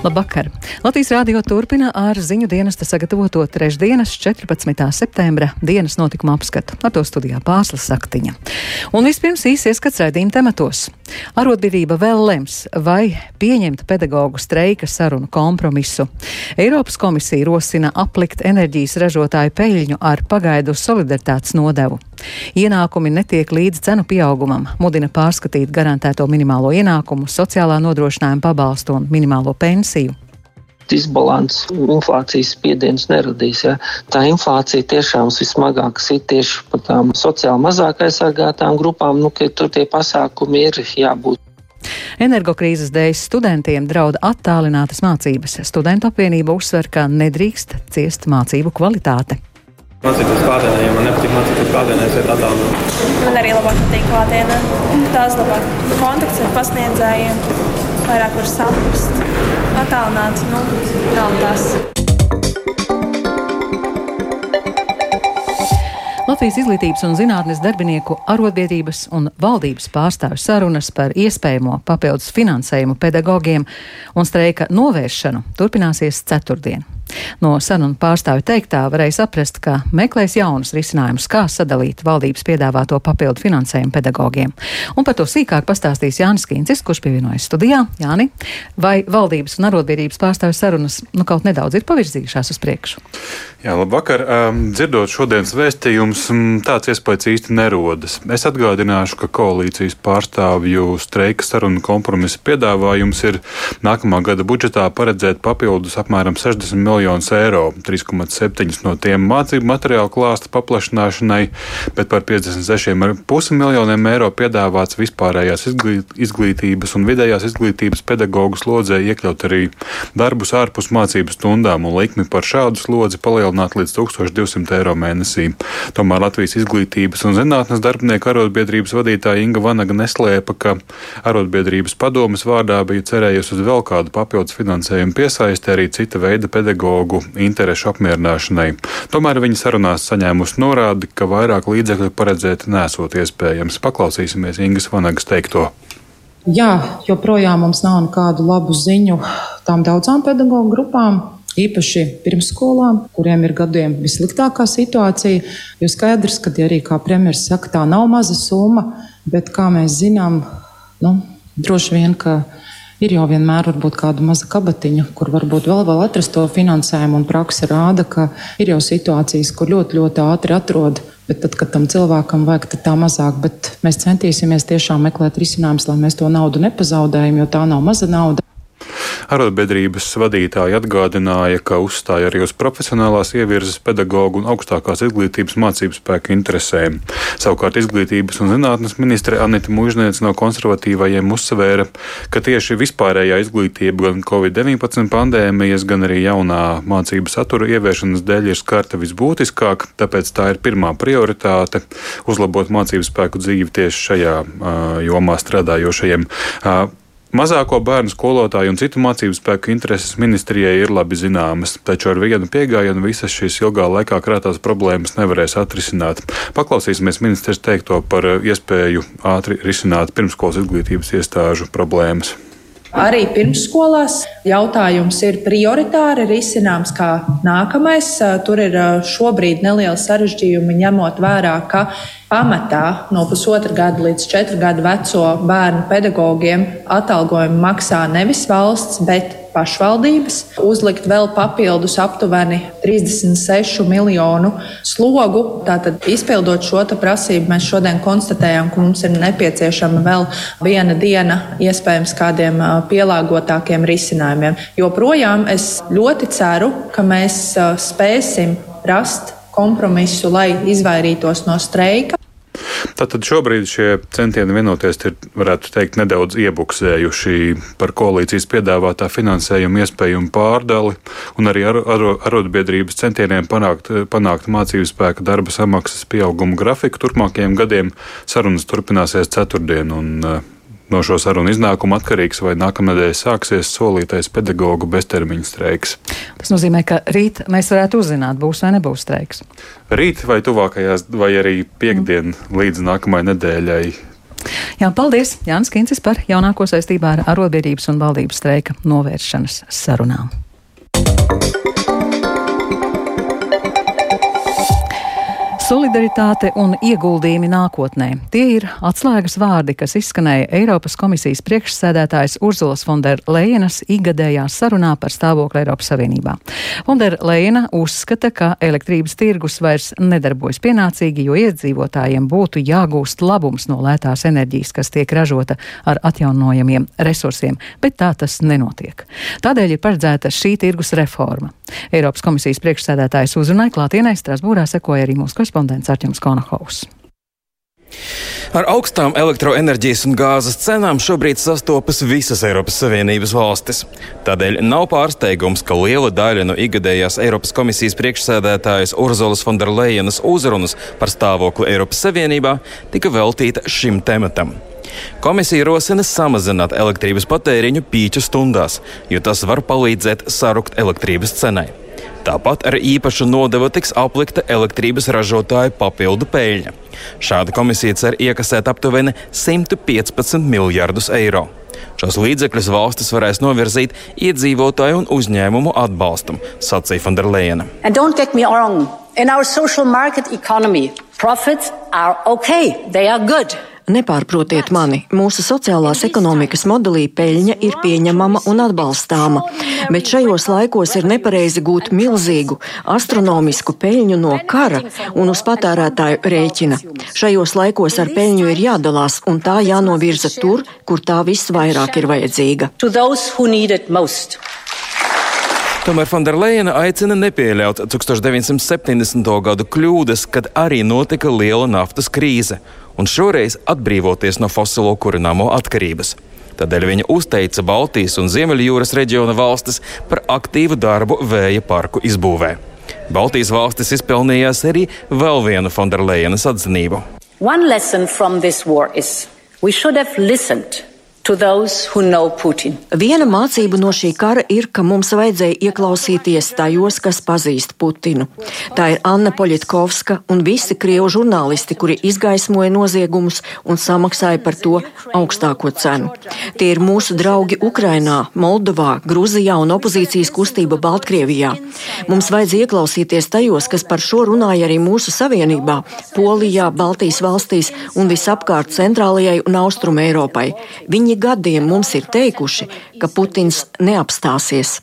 Labvakar! Latvijas rādio turpina ar ziņu dienesta sagatavoto trešdienas 14. septembra dienas notikuma apskatu. Ar to studijā pārslas saktiņa. Un vispirms īsi ieskats raidījuma tematos. Arotbiedrība vēl lems, vai pieņemt pedagoģu streika sarunu kompromisu. Eiropas komisija rosina aplikt enerģijas ražotāju peļņu ar pagaidu solidaritātes nodevu. Ienākumi netiek līdz cenu pieaugumam, mudina pārskatīt garantēto minimālo ienākumu, sociālā nodrošinājuma pabalstu un minimālo pensiju disbalans, inflācijas spiediens neradīs. Ja. Tā inflācija tiešām vismagāk ir tieši par tām sociāli mazāk aizsargātām grupām, nu, ka tur tie pasākumi ir jābūt. Energokrīzes dēļ studentiem draud attālinātas mācības. Studentu apvienība uzsver, ka nedrīkst ciest mācību kvalitāte. Mācīties klātienē, ja man nepatīk mācīties klātienē, es ietu attālināt. Man arī labāk patīk klātienē. Tās labāk kontakts ar pasniedzējiem, vairāk var saprast. Attālināt, nu, nav tas. Latvijas izglītības un zinātnes darbinieku arotbiedrības un valdības pārstāvju sarunas par iespējamo papildus finansējumu pedagogiem un streika novēršanu turpināsies ceturtdien. No sarunu pārstāvju teiktā varēja saprast, ka meklēs jaunus risinājumus, kā sadalīt valdības piedāvāto papildu finansējumu pedagogiem. Un par to sīkāk pastāstīs Jānis Kīncis, kurš pievienojas studijā. Jāni, vai valdības un arotbiedrības pārstāvju sarunas nu, kaut nedaudz ir pavirzījušās uz priekšu? Jā, labvakar. Um, dzirdot šodienas vēstījumus, tāds iespējas īsti nerodas. Es atgādināšu, ka koalīcijas pārstāvju streika sarunu kompromisa piedāvājums ir nākamā gada budžetā paredzēt papildus apmēram 60 miljonus eiro, 3,7 no tiem mācību materiālu klāsta paplašināšanai, bet par 56,5 miljoniem eiro piedāvāts vispārējās izglītības un vidējās izglītības pedagoģu slodzē iekļaut arī darbus ārpus mācību stundām un likmi par šādu slodzi palielināt līdz 1200 eiro mēnesī. Tomēr Latvijas izglītības un zinātnes darbinieku arotbiedrības vadītāja Inga Vanaga neslēpa, ka arotbiedrības padomas vārdā bija cerējusi uz vēl kādu papildus finansējumu piesaisti arī cita veida pedagoģu interešu apmierināšanai. Tomēr viņi sarunās saņēmusi norādi, ka vairāk līdzekļu paredzēt nesot iespējams. Paklausīsimies Ingas Vanagas teikto. Jā, joprojām mums nav nekādu labu ziņu tām daudzām pedagoģu grupām. Īpaši pirmsskolām, kuriem ir gadiem vissliktākā situācija, jo skaidrs, ka arī, kā premjerministrs saka, tā nav maza summa, bet, kā mēs zinām, nu, droši vien, ka Ir jau vienmēr kāda maza kabatiņa, kur varbūt vēl, vēl atrast to finansējumu, praksa rāda, ka ir jau situācijas, kur ļoti, ļoti ātri atrod. Bet tad, kad tam cilvēkam vajag, tad tā mazāk. Bet mēs centīsimies tiešām meklēt risinājumus, lai mēs to naudu nepazaudējam, jo tā nav maza nauda. Arotbiedrības vadītāji atgādināja, ka uzstāja arī uz profesionālās ievirzes pedagoģu un augstākās izglītības mācību spēku interesēm. Savukārt izglītības un zinātnes ministre Anita Mūžniece no konservatīvajiem uzsvēra, ka tieši vispārējā izglītība gan Covid-19 pandēmijas, gan arī jaunā mācību satura ieviešanas dēļ ir skarta visbūtiskāk, tāpēc tā ir pirmā prioritāte - uzlabot mācību spēku dzīvi tieši šajā uh, jomā strādājošajiem. Uh, Mazāko bērnu skolotāju un citu mācību spēku intereses ministrijai ir labi zināmas, taču ar vienu piegājienu visas šīs ilgā laikā krātās problēmas nevarēs atrisināt. Paklausīsimies ministrs teikto par iespēju ātri risināt pirmskolas izglītības iestāžu problēmas. Arī pirmsskolās jautājums ir prioritāri risināms kā nākamais. Tur ir šobrīd neliela sarežģījuma ņemot vērā, ka pamatā no pusotra gada līdz četru gadu veco bērnu pedagogiem atalgojumu maksā nevis valsts, bet pašvaldības. Uzlikt vēl papildus aptuveni 36 miljonu slogu. Tātad, izpildot šo prasību, mēs šodien konstatējam, ka mums ir nepieciešama vēl viena diena iespējams kādiem pielāgotākiem risinājumiem. Joprojām es ļoti ceru, ka mēs spēsim rast kompromisu, lai izvairītos no streika. Tātad šobrīd šie centieni vienoties ir, varētu teikt, nedaudz iebuksējuši par koalīcijas piedāvātā finansējuma iespējumu pārdali un arī ar, ar, arotbiedrības centieniem panākt, panākt mācību spēka darba samaksas pieaugumu grafiku turpmākajiem gadiem. Sarunas turpināsies ceturtdien. Un, No šo sarunu iznākuma atkarīgs, vai nākamnedēļ sāksies solītais pedagoģu beztermiņa streiks. Tas nozīmē, ka rīt mēs varētu uzzināt, būs vai nebūs streiks. Rīt vai tuvākajās, vai arī piekdien mm. līdz nākamajai nedēļai Jā, paldies Jānis Kincis par jaunāko saistībā ar arotbiedrības un valdības streika novēršanas sarunām. Solidaritāte un ieguldījumi nākotnē. Tie ir atslēgas vārdi, kas izskanēja Eiropas komisijas priekšsēdētājas Urzulas Fonderlejenas ikgadējā sarunā par stāvokli Eiropas Savienībā. Fonderlejena uzskata, ka elektrības tirgus vairs nedarbojas pienācīgi, jo iedzīvotājiem būtu jāgūst labums no lētās enerģijas, kas tiek ražota ar atjaunojamiem resursiem, bet tā tas nenotiek. Tādēļ ir paredzēta šī tirgus reforma. Eiropas komisijas priekšsēdētājas uzrunai klātienē Strasbūrā sekoja arī mūsu korespondents korespondents Arķems Konahaus. Ar augstām elektroenerģijas un gāzes cenām šobrīd sastopas visas Eiropas Savienības valstis. Tādēļ nav pārsteigums, ka liela daļa no ikgadējās Eiropas komisijas priekšsēdētājas Urzulas Fonderlejenas uzrunas par stāvokli Eiropas Savienībā tika veltīta šim tematam. Komisija rosina samazināt elektrības patēriņu pīču stundās, jo tas var palīdzēt sarukt elektrības cenai. Tāpat ar īpašu nodevu tiks aplikta elektrības ražotāju papildu peļņa. Šāda komisija cer iekasēt aptuveni 115 miljardus eiro. Šos līdzekļus valstis varēs novirzīt iedzīvotāju un uzņēmumu atbalstam, sacīja Fonderleina. In our social market economy, profits are okay, they are good. Nepārprotiet mani, mūsu sociālās ekonomikas modelī peļņa ir pieņemama un atbalstāma, bet šajos laikos ir nepareizi gūt milzīgu, astronomisku peļņu no kara un uz patērētāju rēķina. Šajos laikos ar peļņu ir jādalās un tā jānovirza tur, kur tā visvairāk ir vajadzīga. Tomēr Fonderleina aicina nepieļaut 1970. gadu kļūdas, kad arī notika liela naftas krīze un šoreiz atbrīvoties no fosilo kurināmo atkarības. Tādēļ viņa uzteica Baltijas un Ziemeļjūras reģiona valstis par aktīvu darbu vēja parku izbūvē. Baltijas valstis izpelnījās arī vēl vienu Fonderlejenas atzinību. One lesson from this war is we should have listened Viena mācība no šī kara ir, ka mums vajadzēja ieklausīties tajos, kas pazīst Putinu. Tā ir Anna Poļitkovska un visi krievu žurnālisti, kuri izgaismoja noziegumus un samaksāja par to augstāko cenu. Tie ir mūsu draugi Ukrainā, Moldovā, Gruzijā un opozīcijas kustība Baltkrievijā. Mums vajadzēja ieklausīties tajos, kas par šo runāja arī mūsu savienībā, Polijā, Baltijas valstīs un visapkārt centrālajai un austrumu Eiropai. Viņi gadiem mums ir teikuši, ka Putins neapstāsies.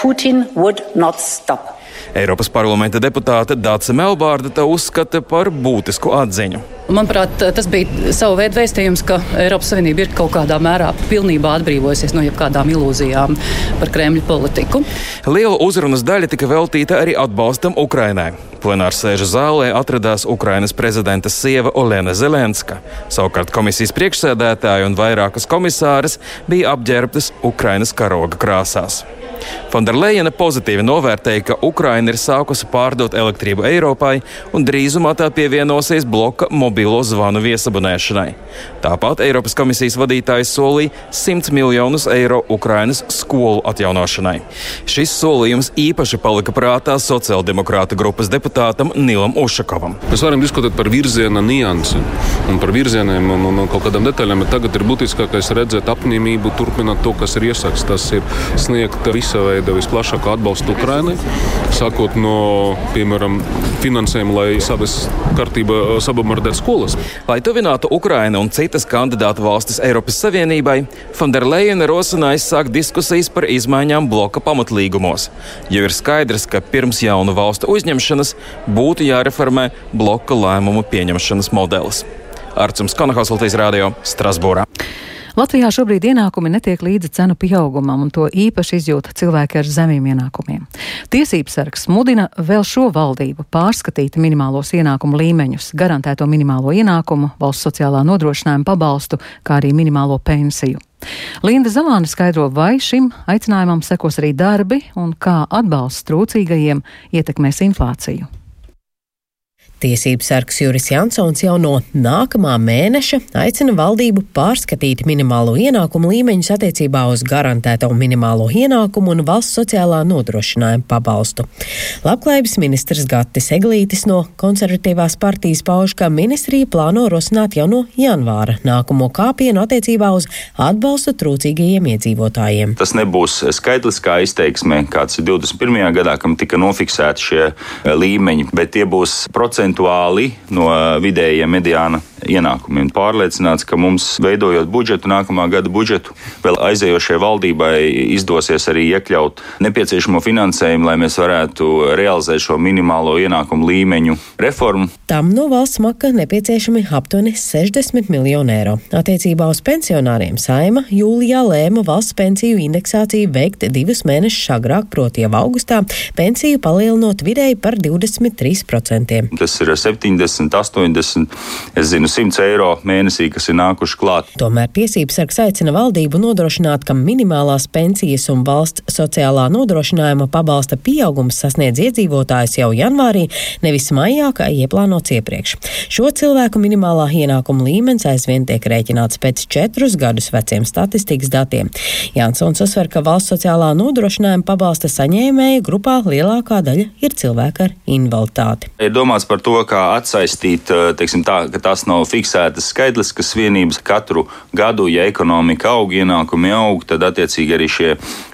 Putin Eiropas parlamenta deputāte Dāca Melbārda to uzskata par būtisku atziņu. Manuprāt, tas bija savu veidu vēstījums, ka Eiropas Savienība ir kaut kādā mērā pilnībā atbrīvojusies no jebkādām ilūzijām par Kremļa politiku. Liela uzrunas daļa tika veltīta arī atbalstam Ukrainai. Plenāra sēža zālē atradās Ukrainas prezidenta sieva Olena Zelenska. Savukārt komisijas priekšsēdētāja un vairākas komisāras bija apģērbtas Ukrainas karoga krāsās. Fonderleina pozitīvi novērtēja, ka Ukraina ir sākusi pārdot elektrību Eiropai un drīzumā tā pievienosies bloka mobilo zvanu viesabunēšanai. Tāpat Eiropas komisijas vadītājs solīja 100 miljonus eiro Ukrainas skolu atjaunošanai. Šis solījums īpaši palika prātā sociāldemokrāta grupas deputātam Nilam Ušakovam. Mēs varam diskutēt par virziena niansi un par virzieniem un, un, un kaut kādām detaļām, bet tagad ir būtiskākais redzēt apņēmību turpināt to, kas ir iesākts. Tas ir sniegt visu veida visplašāku atbalstu Ukrainai, sākot no, piemēram, finansējuma, lai savas kārtībā sabombardētu skolas. Lai tuvinātu Ukraina un citas kandidātu valstis Eiropas Savienībai, Fonderleina rosināja sākt diskusijas par izmaiņām bloka pamatlīgumos, jo ir skaidrs, ka pirms jaunu valstu uzņemšanas būtu jāreformē bloka lēmumu pieņemšanas modelis. Arcums Konahaus Latvijas Rādio Strasbūrā. Latvijā šobrīd ienākumi netiek līdzi cenu pieaugumam, un to īpaši izjūta cilvēki ar zemiem ienākumiem. Tiesības sargs mudina vēl šo valdību pārskatīt minimālos ienākumu līmeņus, garantēto minimālo ienākumu, valsts sociālā nodrošinājuma pabalstu, kā arī minimālo pensiju. Linda Zalāne skaidro, vai šim aicinājumam sekos arī darbi un kā atbalsts trūcīgajiem ietekmēs inflāciju. Tiesības sargs Juris Jansons jau no nākamā mēneša aicina valdību pārskatīt minimālo ienākumu līmeņus attiecībā uz garantēto minimālo ienākumu un valsts sociālā nodrošinājuma pabalstu. Labklājības ministrs Gattis Eglītis no konservatīvās partijas pauž, ka ministrija plāno rosināt jau no janvāra nākamo kāpienu attiecībā uz atbalstu trūcīgajiem iedzīvotājiem. Tas nebūs skaitliskā izteiksmē, kāds ir 21. gadā, kam tika nofiksēti šie līmeņi, bet tie būs procentuāli no vidējiem mediāna ienākumiem. Pārliecināts, ka mums, veidojot budžetu, nākamā gada budžetu, vēl aizējošajai valdībai izdosies arī iekļaut nepieciešamo finansējumu, lai mēs varētu realizēt šo minimālo ienākumu līmeņu reformu. Tam no valsts maka nepieciešami aptuveni 60 miljoni eiro. Attiecībā uz pensionāriem saima jūlijā lēma valsts pensiju indeksāciju veikt divus mēnešus agrāk, proti jau augustā, pensiju palielinot vidēji par 23%. Tas ir 70, 80, es zinu, 100 eiro mēnesī, kas ir nākuši klāt. Tomēr tiesības sargs aicina valdību nodrošināt, ka minimālās pensijas un valsts sociālā nodrošinājuma pabalsta pieaugums sasniedz iedzīvotājus jau janvārī, nevis maijā, kā ieplānots iepriekš. Šo cilvēku minimālā ienākuma līmenis aizvien tiek rēķināts pēc četrus gadus veciem statistikas datiem. Jansons uzsver, ka valsts sociālā nodrošinājuma pabalsta saņēmēju grupā lielākā daļa ir cilvēki ar invaliditāti. Ir domāts par to, kā atsaistīt, teiksim tā, ka tās nav fiksētas skaitliskas vienības. Katru gadu, ja ekonomika aug, ienākumi aug, tad attiecīgi arī šie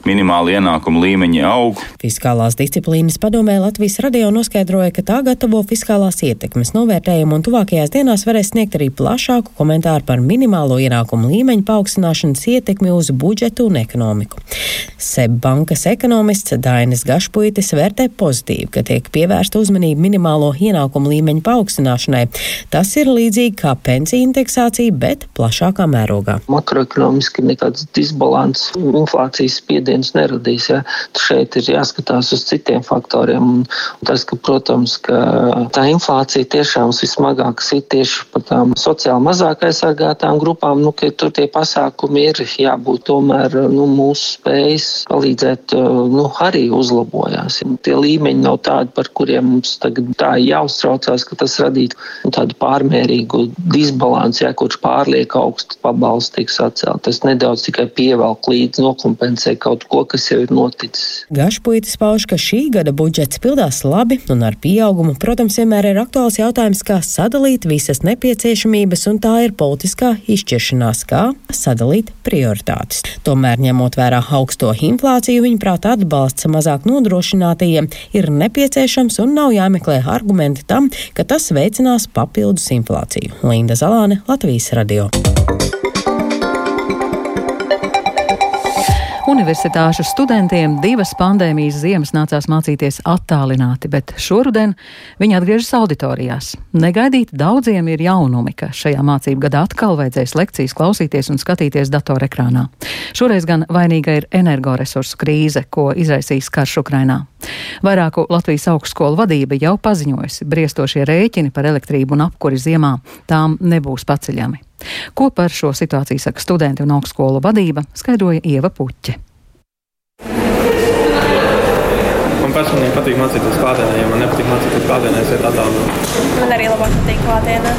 minimāli ienākumu līmeņi aug. Fiskālās disciplīnas padomē Latvijas radio noskaidroja, ka tā gatavo fiskālās ietekmes novērtējumu un tuvākajās dienās varēs sniegt arī plašāku komentāru par minimālo ienākumu līmeņu paaugstināšanas ietekmi uz budžetu un ekonomiku. Seb bankas ekonomists Dainis Gašpuitis vērtē pozitīvi, ka tiek pievērsta uzmanība minimālo ienākumu līmeņu paaugstināšanai. Tas ir līdzīgi kā pensiju indeksācija, bet plašākā mērogā. Makroekonomiski nekāds disbalans, inflācijas spiediens neradīs. Ja? Šeit ir jāskatās uz citiem faktoriem. Tas, ka, protams, ka tā inflācija tiešām vismagāk sit tieši par tām sociāli mazāk aizsargātām grupām, nu, ka tur tie pasākumi ir jābūt tomēr nu, mūsu spējas palīdzēt, nu, arī uzlabojās. Tie līmeņi nav tādi, par kuriem mums tagad tā jāuztraucās, ka tas radītu nu, tādu pārmērīgu disbalanss, ja kurš pārliek augstu pabalstu tiks atcelt. Tas nedaudz tikai pievelk līdz nokompensē kaut ko, kas jau ir noticis. Gašpuitis pauž, ka šī gada budžets pildās labi un ar pieaugumu, protams, vienmēr ir aktuāls jautājums, kā sadalīt visas nepieciešamības, un tā ir politiskā izšķiršanās, kā sadalīt prioritātes. Tomēr, ņemot vērā augsto inflāciju, viņuprāt, atbalsts mazāk nodrošinātajiem ir nepieciešams un nav jāmeklē argumenti tam, ka tas veicinās papildus inflāciju. Linda Zalāne, Latvijas radio. Universitāšu studentiem divas pandēmijas ziemas nācās mācīties attālināti, bet šoruden viņi atgriežas auditorijās. Negaidīt daudziem ir jaunumi, ka šajā mācību gadā atkal vajadzēs lekcijas klausīties un skatīties datorekrānā. Šoreiz gan vainīga ir energoresursu krīze, ko izraisīs karš Ukrainā. Vairāku Latvijas augstskolu vadība jau paziņojusi, briestošie rēķini par elektrību un apkuri ziemā tām nebūs paceļami. Ko par šo situāciju saka studenti un augstskolu vadība, skaidroja Ieva Puķe. Man personīgi patīk mācīties klātienē, ja man nepatīk mācīties klātienē, es ietu attālināt. Man arī labāk patīk klātienē.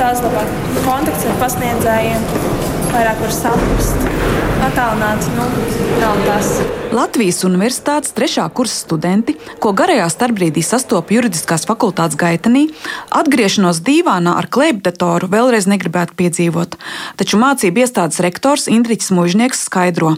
Tās labāk kontakts ar pasniedzējiem, vairāk var saprast. Attālināt, nu, nav tas. Latvijas Universitātes trešā kursa studenti, ko garajā starpbrīdī sastopa juridiskās fakultātes gaitenī, atgriešanos dīvānā ar klēpjdatoru vēlreiz negribētu piedzīvot. Taču mācību iestādes rektors Indriķis Mūžnieks skaidro,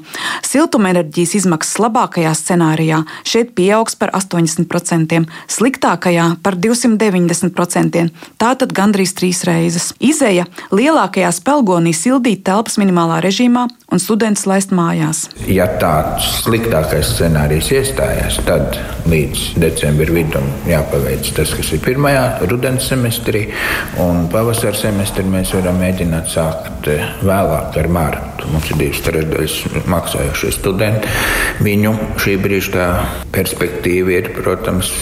siltumenerģijas izmaksas labākajā scenārijā šeit pieaugs par 80%, sliktākajā par 290%, tātad gandrīz trīs reizes. Izēja lielākajā spelgonī sildīt telpas minimālā režīmā un students laist mājās. Ja tāds sliktākais scenārijs iestājās, tad līdz decembra vidum jāpaveic tas, kas ir pirmajā rudens semestrī, un pavasara semestrī mēs varam mēģināt sākt eh, vēlāk ar mārtu. Mums ir divas trešdaļas maksājošie studenti. Viņu šī brīža perspektīva ir, protams,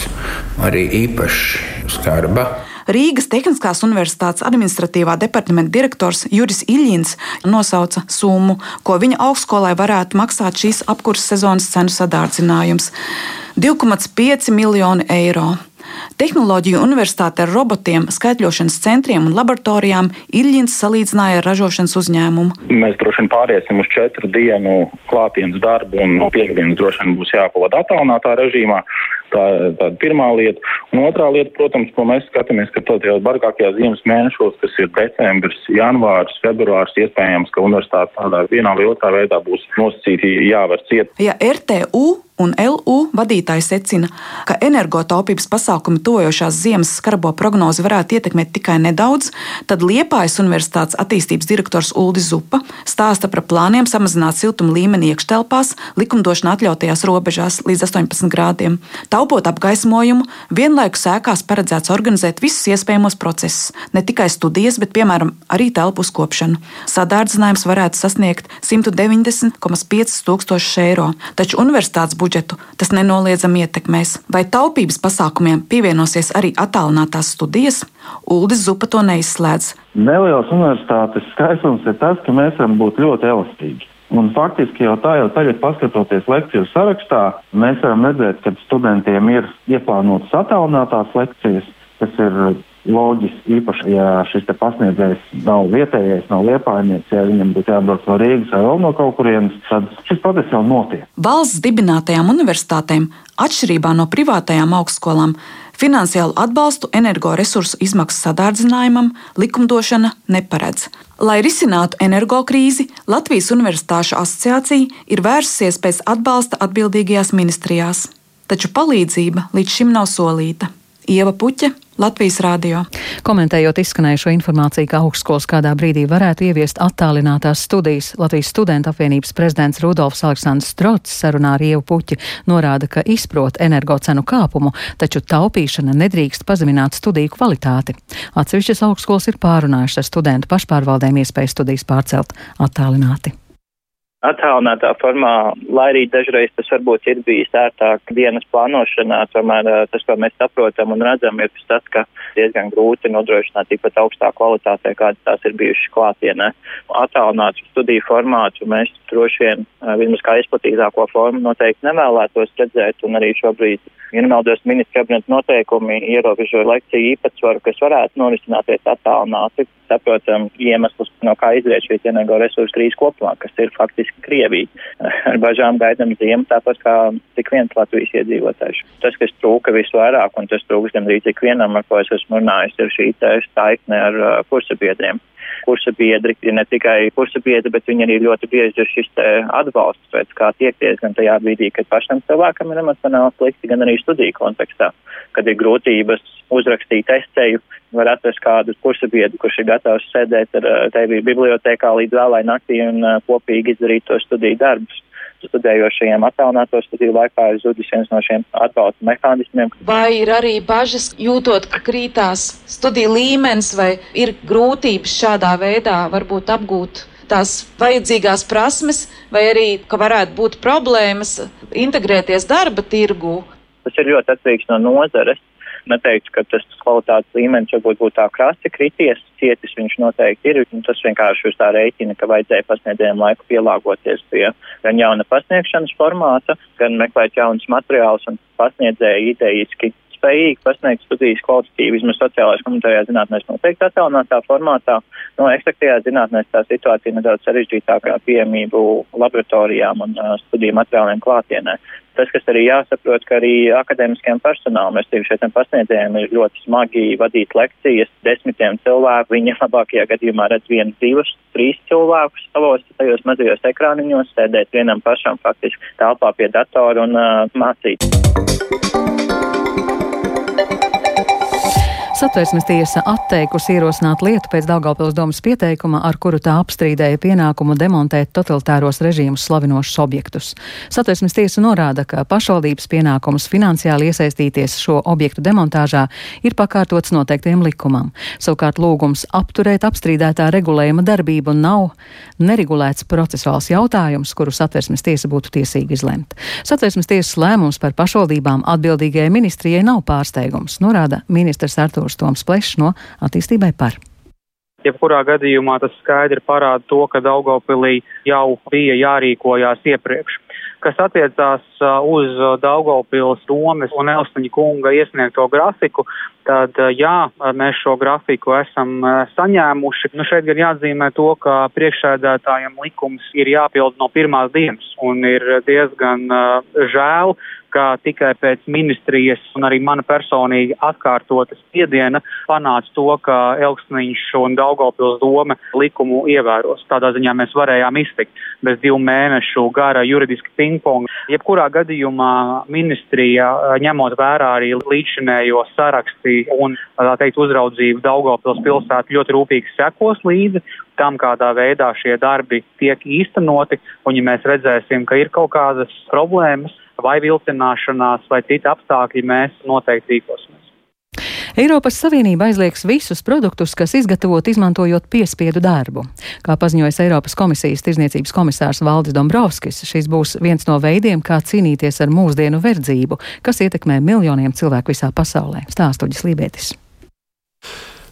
arī īpaši skarba. Rīgas Tehniskās Universitātes administratīvā departamenta direktors Juris Iļņins nosauca summu, ko viņa augstskolai varētu maksāt šīs apkurses sezonas cenu sadārdzinājums - 2,5 miljoni eiro. Tehnoloģiju universitāte ar robotiem, skaitļošanas centriem un laboratorijām Iļņins salīdzināja ar ražošanas uzņēmumu. Mēs droši vien pāriesim uz četru dienu klātienes darbu, un no piekdienas droši vien būs jāpavada attālinātā režīmā. Tā ir tā pirmā lieta. Un otrā lieta, protams, ko mēs skatāmies, ka tajos bargākajos ziemas mēnešos, kas ir decembris, janvārs, februārs, iespējams, ka universitāte tādā vienā vai otrā veidā būs nosacīti jāvar ciet. Ja RTU un LU vadītāji secina, ka energotaupības pasākumi tojošās ziemas skarbo prognozi varētu ietekmēt tikai nedaudz, tad Liepājas Universitātes attīstības direktors Uldis Zupa stāsta par plāniem samazināt siltuma līmeni iekštelpās likumdošana atļautajās robežās līdz 18 grādiem. Taupot apgaismojumu, vienlaikus sēkās paredzēts organizēt visus iespējamos procesus, ne tikai studijas, bet piemēram arī telpu uzkopšanu. Sadārdzinājums varētu sasniegt 190,5 tūkstošus eiro, taču universitātes budžetu, tas nenoliedzami ietekmēs. Vai taupības pasākumiem pievienosies arī attālinātās studijas? Uldis Zupa to neizslēdz. Nelielas universitātes skaistums ir tas, ka mēs varam būt ļoti elastīgi. Un faktiski jau tā jau tagad, paskatoties lekciju sarakstā, mēs varam redzēt, ka studentiem ir ieplānotas attālinātās lekcijas, kas ir loģiski, īpaši, ja šis pasniedzējs nav vietējais, nav liepājnieks, ja viņam būtu jābrauc no Rīgas vai vēl no kaut kurienes, tad šis process jau notiek. Valsts dibinātajām universitātēm, atšķirībā no privātajām augstskolām, finansiālu atbalstu energoresursu izmaksu sadārdzinājumam likumdošana neparedz. Lai risinātu energokrīzi, Latvijas Universitāšu asociācija ir vērsusies pēc atbalsta atbildīgajās ministrijās, taču palīdzība līdz šim nav solīta. Ieva Puķa, Latvijas Rādio. Komentējot izskanējušo informāciju, ka augstskolas kādā brīdī varētu ieviest attālinātās studijas, Latvijas studentu apvienības prezidents Rudolfs Aleksandrs Strots sarunā ar Ievu Puķi norāda, ka izprot energocenu kāpumu, taču taupīšana nedrīkst pazemināt studiju kvalitāti. Atsevišķas augstskolas ir pārunājušas ar studentu pašpārvaldēm iespēju studijas pārcelt attālināti attālinātā formā, lai arī dažreiz tas varbūt ir bijis ērtāk dienas plānošanā, tomēr tas, ko mēs saprotam un redzam, ir tas, ka diezgan grūti nodrošināt tikpat augstā kvalitātē, kādas tās ir bijušas klātienē. Attālinātu studiju formātu mēs droši vien, vismaz kā izplatītāko formu, noteikti nevēlētos redzēt, un arī šobrīd, ja nemaldos, ministra kabineta noteikumi ierobežo lekciju īpatsvaru, kas varētu norisināties attālināti. Saprotam iemeslus, no kā izriet šī energoresursu krīze kopumā, kas ir faktiski Krievija. Ar bažām gaidām ziemu, tāpat kā tik viens Latvijas iedzīvotājs. Tas, kas trūka visvairāk, un tas trūks gandrīz ik vienam, ar ko es esmu runājis, ir šī saikne ar uh, kursabiedriem kursa biedri, ir ne tikai kursa biedri, bet viņi arī ļoti bieži ir šis atbalsts pēc kā tiekties gan tajā brīdī, kad pašam cilvēkam ir emocionāli slikti, gan arī studiju kontekstā, kad ir grūtības uzrakstīt esēju, var atrast kādu kursa biedru, kurš ir gatavs sēdēt ar tevi bibliotekā līdz vēlai naktī un kopīgi izdarīt to studiju darbus studējošajiem attālināto studiju laikā ir zudis viens no šiem atbalsta mehānismiem. Vai ir arī bažas jūtot, ka krītās studiju līmenis vai ir grūtības šādā veidā varbūt apgūt tās vajadzīgās prasmes, vai arī, ka varētu būt problēmas integrēties darba tirgū? Tas ir ļoti atkarīgs no nozares neteiktu, ka tas kvalitātes līmenis varbūt būtu tā krasi krities, cietis viņš noteikti ir. Tas vienkārši uz tā rēķina, ka vajadzēja pasniedzējiem laiku pielāgoties pie gan jauna pasniegšanas formāta, gan meklēt jaunus materiālus un pasniedzēji idejiski spējīgi pasniegt studijas kvalitatīvi, vismaz sociālajās komunitārajās zinātnēs noteikti attālinātā formātā. No ekstraktajās zinātnēs tā situācija nedaudz sarežģītākā pieejamību laboratorijām un uh, studiju materiāliem klātienē tas, kas arī jāsaprot, ka arī akadēmiskajam personālam, es teikšu, šiem pasniedzējiem ir ļoti smagi vadīt lekcijas desmitiem cilvēku. Viņi labākajā gadījumā redz vienu, divus, trīs cilvēkus savos tajos mazajos ekrāniņos, sēdēt vienam pašam faktiski telpā pie datora un uh, mācīt. Satversmes tiesa atteikusi ierosināt lietu pēc Daugavpils domas pieteikuma, ar kuru tā apstrīdēja pienākumu demontēt totalitāros režīmus slavinošus objektus. Satversmes tiesa norāda, ka pašvaldības pienākums finansiāli iesaistīties šo objektu demontāžā ir pakārtots noteiktiem likumam. Savukārt lūgums apturēt apstrīdētā regulējuma darbību nav neregulēts procesuāls jautājums, kuru Satversmes tiesa būtu tiesīga izlemt. Satversmes tiesas lēmums par pašvaldībām atbildīgajai ministrijai nav pārsteigums, norāda ministrs Artūrs. Artūrs Toms Plešs no attīstībai par. Jebkurā gadījumā tas skaidri parāda to, ka Daugopilī jau bija jārīkojās iepriekš. kas attiecās uz Daugavpils domes un Elstaņa kunga iesniegto grafiku, tad jā, mēs šo grafiku esam saņēmuši. Nu, šeit ir jāatzīmē to, ka priekšsēdētājiem likums ir jāpild no pirmās dienas un ir diezgan žēl, ka tikai pēc ministrijas un arī mana personīgi atkārtotas spiediena panāca to, ka Elksniņš un Daugavpils doma likumu ievēros. Tādā ziņā mēs varējām iztikt bez divu mēnešu gara juridiski pingpong. Jebkurā gadījumā ministrija, ņemot vērā arī līdzinējo saraksti un, tā teikt, uzraudzību Daugavpils pilsētu ļoti rūpīgi sekos līdzi tam, kādā veidā šie darbi tiek īstenoti, un ja mēs redzēsim, ka ir kaut kādas problēmas, vai vilcināšanās, vai citi apstākļi, mēs noteikti rīkosimies. Eiropas Savienība aizliegs visus produktus, kas izgatavot izmantojot piespiedu darbu. Kā paziņojas Eiropas komisijas tirzniecības komisārs Valdis Dombrovskis, šis būs viens no veidiem, kā cīnīties ar mūsdienu verdzību, kas ietekmē miljoniem cilvēku visā pasaulē. Stāstuģis Lībētis.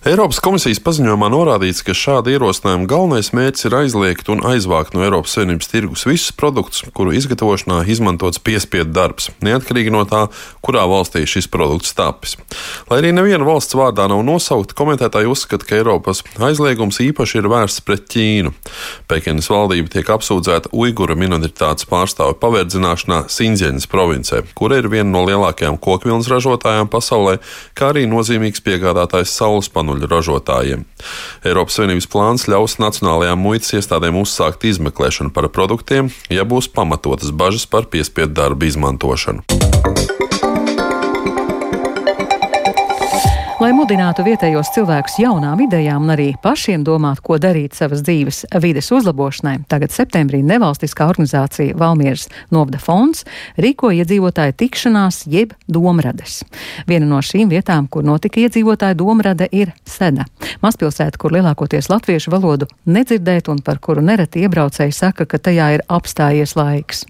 Eiropas komisijas paziņojumā norādīts, ka šāda ierosinājuma galvenais mērķis ir aizliegt un aizvākt no Eiropas Savienības tirgus visus produktus, kuru izgatavošanā izmantots piespiedu darbs, neatkarīgi no tā, kurā valstī šis produkts tapis. Lai arī neviena valsts vārdā nav nosaukta, komentētāji uzskata, ka Eiropas aizliegums īpaši ir vērsts pret Ķīnu. Pekinas valdība tiek apsūdzēta Uiguru minoritātes pārstāvu paverdzināšanā Sinzienas provincē, kura ir viena no lielākajām kokvilnas ražotājām pasaulē, kā arī nozīmīgs piegādātājs saules paneļu granuļu ražotājiem. Eiropas Savienības plāns ļaus nacionālajām muitas iestādēm uzsākt izmeklēšanu par produktiem, ja būs pamatotas bažas par piespiedu darbu izmantošanu. Lai mudinātu vietējos cilvēkus jaunām idejām un arī pašiem domāt, ko darīt savas dzīves vides uzlabošanai, tagad septembrī nevalstiskā organizācija Valmieras Novda fonds rīko iedzīvotāju tikšanās jeb domrades. Viena no šīm vietām, kur notika iedzīvotāju domrade, ir Seda. Mazpilsēta, kur lielākoties latviešu valodu nedzirdēt un par kuru nereti iebraucēji saka, ka tajā ir apstājies laiks.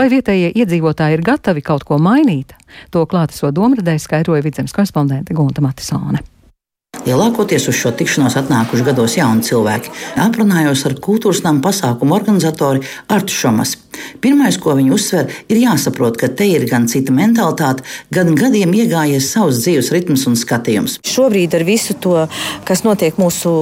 Vai vietējie iedzīvotāji ir gatavi kaut ko mainīt? To klāteso domradē skaidroja vidzemes korespondente Gunta Matisone. Lielākoties uz šo tikšanos atnākuši gados jauni cilvēki. Aprunājos ar kultūras namu pasākumu organizatori Artu Šomas. Pirmais, ko viņi uzsver, ir jāsaprot, ka te ir gan cita mentalitāte, gan gadiem iegājies savs dzīves ritms un skatījums. Šobrīd ar visu to, kas notiek mūsu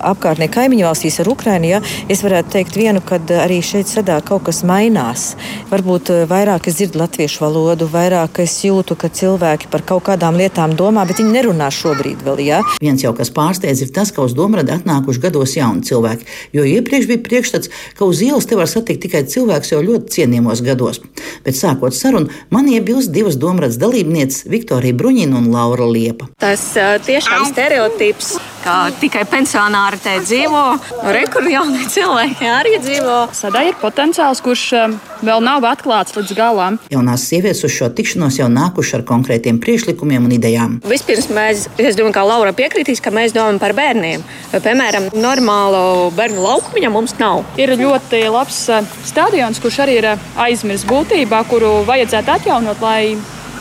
apkārtnē kaimiņu valstīs ar Ukrainu, ja, es varētu teikt vienu, ka arī šeit sadā kaut kas mainās. Varbūt eh, vairāk es dzirdu latviešu valodu, vairāk es jūtu, ka cilvēki par kaut kādām lietām domā, bet viņi nerunā šobrīd vēl. Ja. Viens jau kas pārsteidz ir tas, ka uz Domradi atnākuši gados jauni cilvēki, jo iepriekš bija priekšstats, ka uz ielas te var satikt tikai cilvēks jau ļoti cienījamos gados. Bet sākot sarunu, man iebilst divas Domradas dalībnieces Viktorija Bruņina un Laura Liepa. Tas tiešām stereotips, ka tikai pensionāri te dzīvo, rekur jaunie cilvēki arī dzīvo. Sadai ir potenciāls, kurš vēl nav atklāts līdz galam. Jaunās sievietes uz šo tikšanos jau nākuši ar konkrētiem priekšlikumiem un idejām. Vispirms mēs, es domāju, ka Laura piekritīs, ka mēs domājam par bērniem. Piemēram, normālu bērnu laukumu mums nav. Ir ļoti labs stadions, kurš arī ir eh, aizmirsts būtībā, kuru vajadzētu atjaunot, lai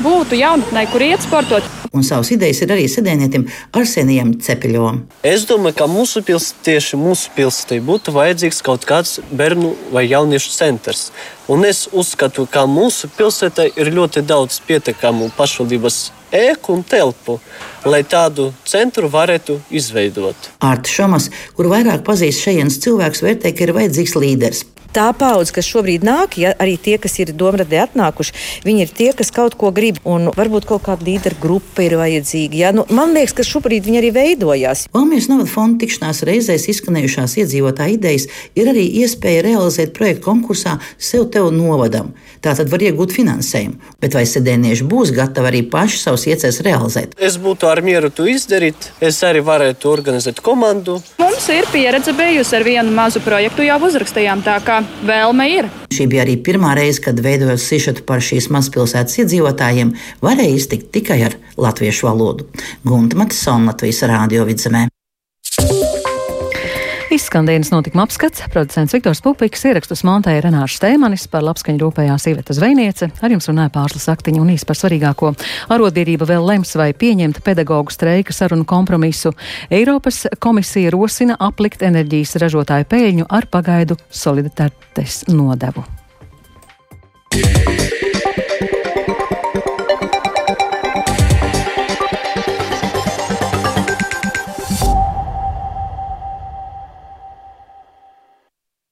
būtu jaunatnē, kur iet sportot. Un savas idejas ir arī sedēnietim Arsenijam Cepeļovam. Es domāju, ka mūsu pilsētā, tieši mūsu pilsētā, būtu vajadzīgs kaut kāds bērnu vai jauniešu centrs. Un es uzskatu, ka mūsu pilsētā ir ļoti daudz pietiekamu pašvaldības ēku un telpu, lai tādu centru varētu izveidot. Ārta Šamas, kur vairāk pazīst šejienes cilvēks, vērtē, ka ir vajadzīgs līderis tā paudze, kas šobrīd nāk, ja arī tie, kas ir domradē atnākuši, viņi ir tie, kas kaut ko grib. Un varbūt kaut kāda līderu grupa ir vajadzīga. Ja? Nu, man liekas, ka šobrīd viņi arī veidojās. Valmijas novada fonda tikšanās reizēs izskanējušās iedzīvotāju idejas ir arī iespēja realizēt projektu konkursā sev tev novadam. Tā tad var iegūt finansējumu. Bet vai sedēnieši būs gatavi arī paši savus iecerus realizēt? Es būtu ar mieru to izdarīt. Es arī varētu organizēt komandu. Mums ir pieredze bijusi ar vienu mazu projektu, jau uzrakstījām tā, ka vēlme ir. Šī bija arī pirmā reize, kad veidojot sižetu par šīs mazpilsētas iedzīvotājiem, varēja iztikt tikai ar latviešu valodu. Gunta Matisona Latvijas rādio vidzemē. Izskan dienas notikuma apskats, producents Viktors Pupiks, ierakstus montēja Renārs Steimanis, par labskaņu rūpējās Iveta Zvejniece, ar jums runāja pārslas aktiņu un īsi par svarīgāko. Arotbiedrība vēl lems vai pieņemt pedagoģu streika sarunu kompromisu. Eiropas komisija rosina aplikt enerģijas ražotāju pēļņu ar pagaidu solidaritātes nodevu.